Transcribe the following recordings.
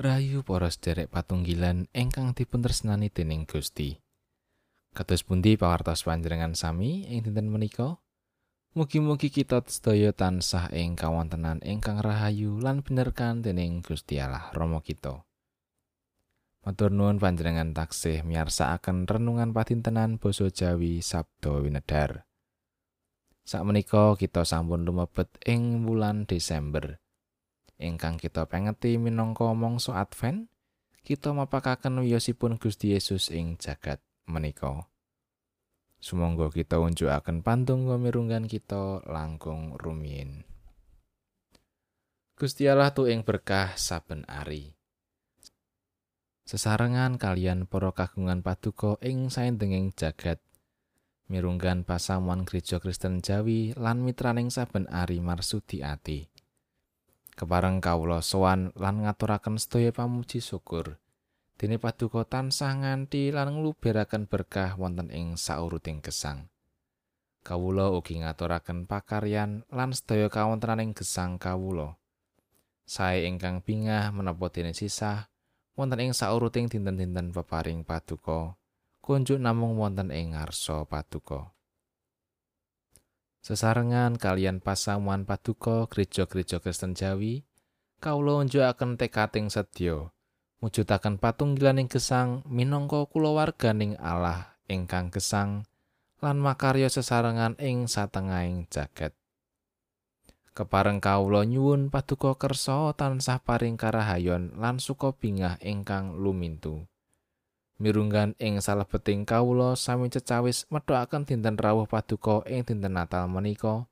Rayu para sederek patunggilan ingkang dipuntresnani dening Gusti. Kados pundi pawartos panjenengan sami ing dinten menika? Mugi-mugi kita sedaya tansah ing kawontenan ingkang rahayu lan benerkan dening Gusti Allah Rama kita. Matur nuwun panjenengan taksih miyarsakaken renungan patintenan basa Jawi Sabda Winedar. Sak menika kita sampun lumebet ing wulan Desember. Ingkang kita pengeti minangka mangsa Advent, kita mapakaken wiyosipun Gusti Yesus ing jagat menika. Sumangga kita unjukaken pandonga mirunggan kita langkung rumiyin. Gusti Allah tu ing berkah saben ari. Sesarengan kalian para kagungan paduka ing saindenging jagat mirunggan pasamuan Gereja Kristen Jawi lan mitraning saben ari marsudi ati. Kepareng kawula sowan lan ngaturaken sedaya pamuji syukur. Dene paduka tansah nganti lan ngluberaken berkah wonten ing sauruting gesang. Kawula ugi ngaturaken pakaryan lan sedaya kawontenaning gesang kawula. Sae ingkang bingah menapa dene sisah wonten ing sauruting dinten-dinten peparing paduka. Kunjuk namung wonten ing ngarsa paduka Sesarengan kalian pasamuan paduka gereja-gereja Kristen Jawi, kawula unjukaken tekating sedya mujudaken patunggilaning gesang minangka kulawarganing Allah ingkang gesang lan makarya sesarengan ing satengahing jagat. Kepareng kawula nyuwun paduka kersa tansah paring karahayon lan suka bingah ingkang lumintu. Mirunggan ing salebeting kawula sami cecawis medhokaken dinten rawuh paduka ing dinten Natal menika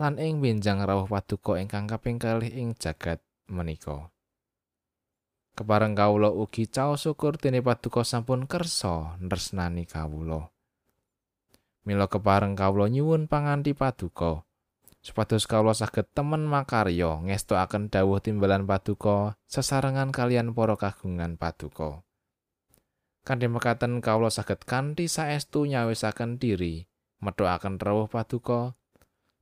lan ing benjang rawuh paduka ingkang kaping kalih ing jagat menika. Kepareng kawula ugi caos syukur dene paduka sampun kersa nresnani kawula. Mila kepareng kawula nyuwun panganti paduka supados kawula saged temen makarya ngestokaken dawuh timbalan paduka sesarengan kalian para kagungan paduka. Kanthi mekaten kawula saged kanthi saestu nyawisaken diri medhokaken rawuh paduka.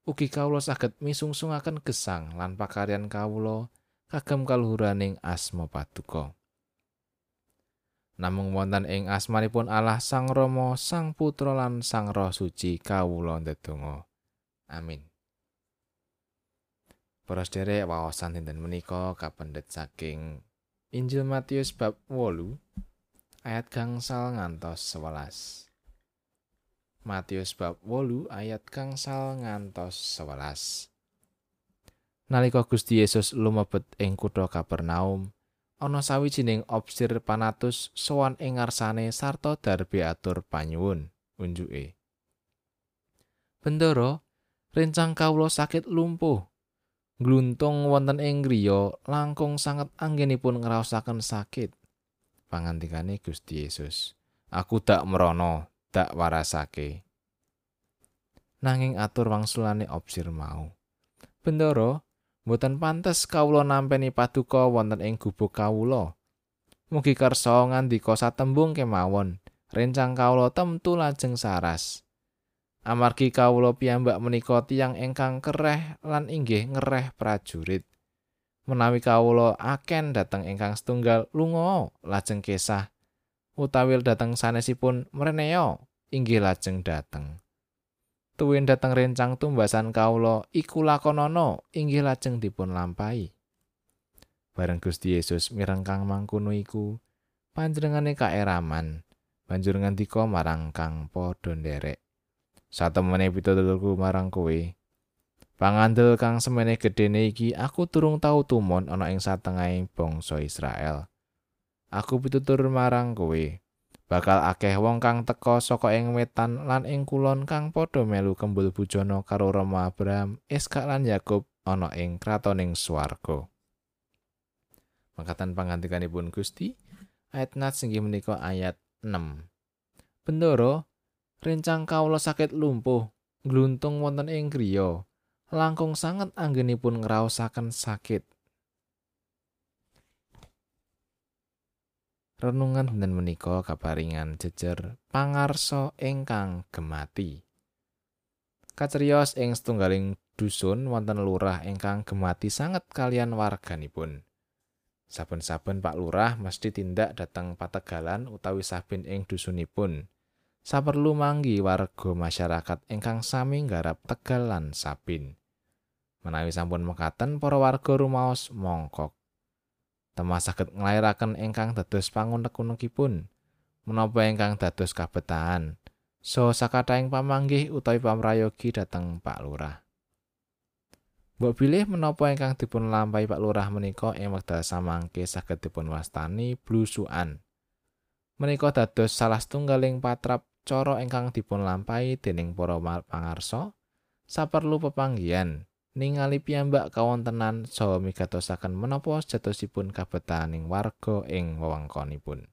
Ugi kawula saged misungsungaken gesang lan pakaryan kawula kagem kaluhuraning asma paduka. Namung wonten ing asmanipun Allah Sang Rama Sang Putra lan Sang Roh Suci kawula ndedonga. Amin. Para sederek wawasan dinten menika kapendet saking Injil Matius bab 8 ayat gangsal ngantos 11. Matius bab 8 ayat gangsal ngantos 11. Nalika Gusti Yesus lumebet ing kutha Kapernaum, ana sawijining obsir panatus sowan ing ngarsane sarta darbe atur panyuwun unjuke. Bendoro, rencang kawula sakit lumpuh. Gluntung wonten ing griya langkung sanget anggenipun ngraosaken sakit. Pangantikane Gusti Yesus. Aku tak merono, tak warasake. Nanging atur wangsulane opsir mau. Bendoro, mboten pantes kawula nampeni paduka wonten ing gubuk kawula. Mugi kersa ngandika satembung kemawon, rencang kawula temtu lajeng saras. Amargi kawula piyambak menika tiyang ingkang kereh lan inggih ngereh prajurit. Menawi kawula aken dhateng ingkang setunggal lunga lajeng kesah utawi dhateng sanesipun mreneo inggih lajeng dhateng. Tuwin dhateng rencang tumbasan kawula iku lakonana inggih lajeng dipun lampahi. Bareng Gusti Yesus mireng kang mangkono iku panjenengane kaeraman banjur ngandika marang kang padha nderek. Satemene pitulurku marang kowe Pangandel kang semene gedene iki aku turung tau tumon ana ing satengahing bangsa Israel. Aku pitutur marang kowe, bakal akeh wong kang teka saka ing wetan lan ing kulon kang padha melu kembul bujana karo Rama Abraham, Iskak lan Yakub ana ing kratoning swarga. Mangkatan pangantikanipun Gusti, ayat nat singgih menika ayat 6. Bendoro, rencang kawula sakit lumpuh, gluntung wonten ing griya. Langkung sanget anggenipun ngraosaken sakit. Renungan dinten menika kaparingan jejer pangarsa ingkang gemati. Kacerios ing setunggaling dusun wonten lurah ingkang gemati sanget kalian warganipun. Saben-saben Pak Lurah mesti tindak dateng pategalan utawi saben ing dusunipun. Saperlu manggi warga masyarakat ingkang sami nggarap Tegal lan Sabin. Menawi sampun mekaten para warga rumaos mongkok. Temah saged nglairaken ingkang dados pangunek-unekipun menapa ingkang dados kabetahan. So sakathahing pamanggih utawi pamrayogi dhateng Pak Lurah. Mbok bilih menapa ingkang dipun lampahi Pak Lurah menika ing wekdal samangke saged dipun wastani blusukan. Menika dados salah setunggaling patrap cara ingkang dipun lampahi dening para pangarsa saperlu pepanggihan ningali piyambak kawontenan saha migatosaken menapa sejatosipun kabetahaning warga ing wewengkonipun.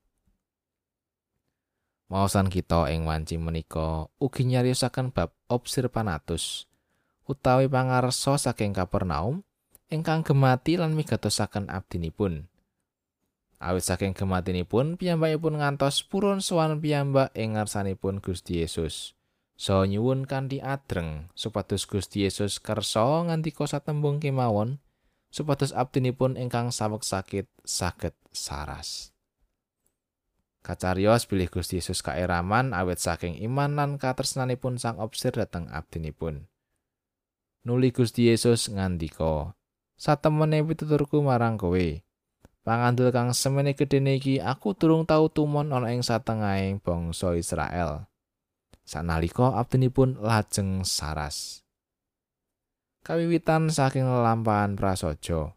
Maosan kita ing wanci menika ugi nyariosaken bab observanatus utawi pangarsa saking Kapernaum ingkang gemati lan migatosaken abdinipun. Awit saking gematinipun piyambakipun ngantos purun sowan piyambak ing ngarsanipun Gusti Yesus. So nyuwun kanthi adreng supados Gusti Yesus kersa ngandika satembung kemawon supados abdinipun ingkang saweg sakit saged saras. Kacarios bilih Gusti Yesus kaeraman awit saking iman lan katresnanipun sang obsir dhateng abdinipun. Nuli Gusti Yesus ngandika, "Satemene pituturku marang kowe, Pangandel kang semene gedene iki aku durung tau tumon ana ing satengahing bangsa Israel. Sanalika abdinipun lajeng saras. Kawiwitan saking lelampahan prasaja.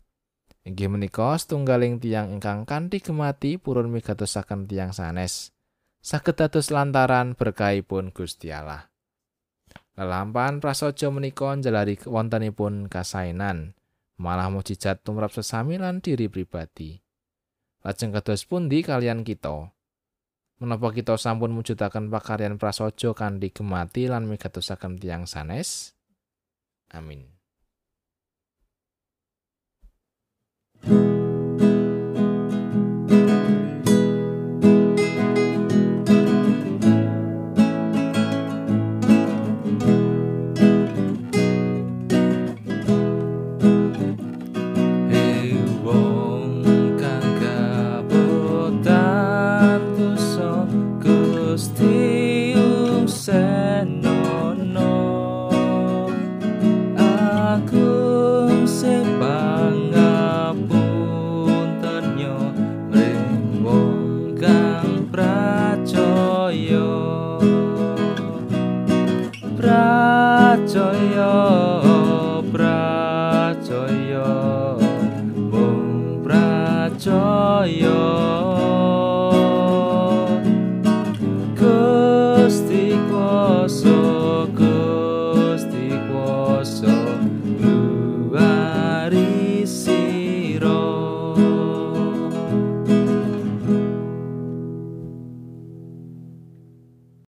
Inggih menika setunggaling tiang ingkang kanthi gemati purun migatosaken tiang sanes. Saged dados lantaran berkahipun Gusti Allah. Lelampahan prasaja menika njalari wontenipun kasainan. Malah mujizat tumrap sesami lan diri pribadi. Lajeng kados pundi kalian kita? Menapa kita sampun mujudaken pakaryan prasaja kanthi gemati lan migatosaken tiang sanes? Amin. Gusti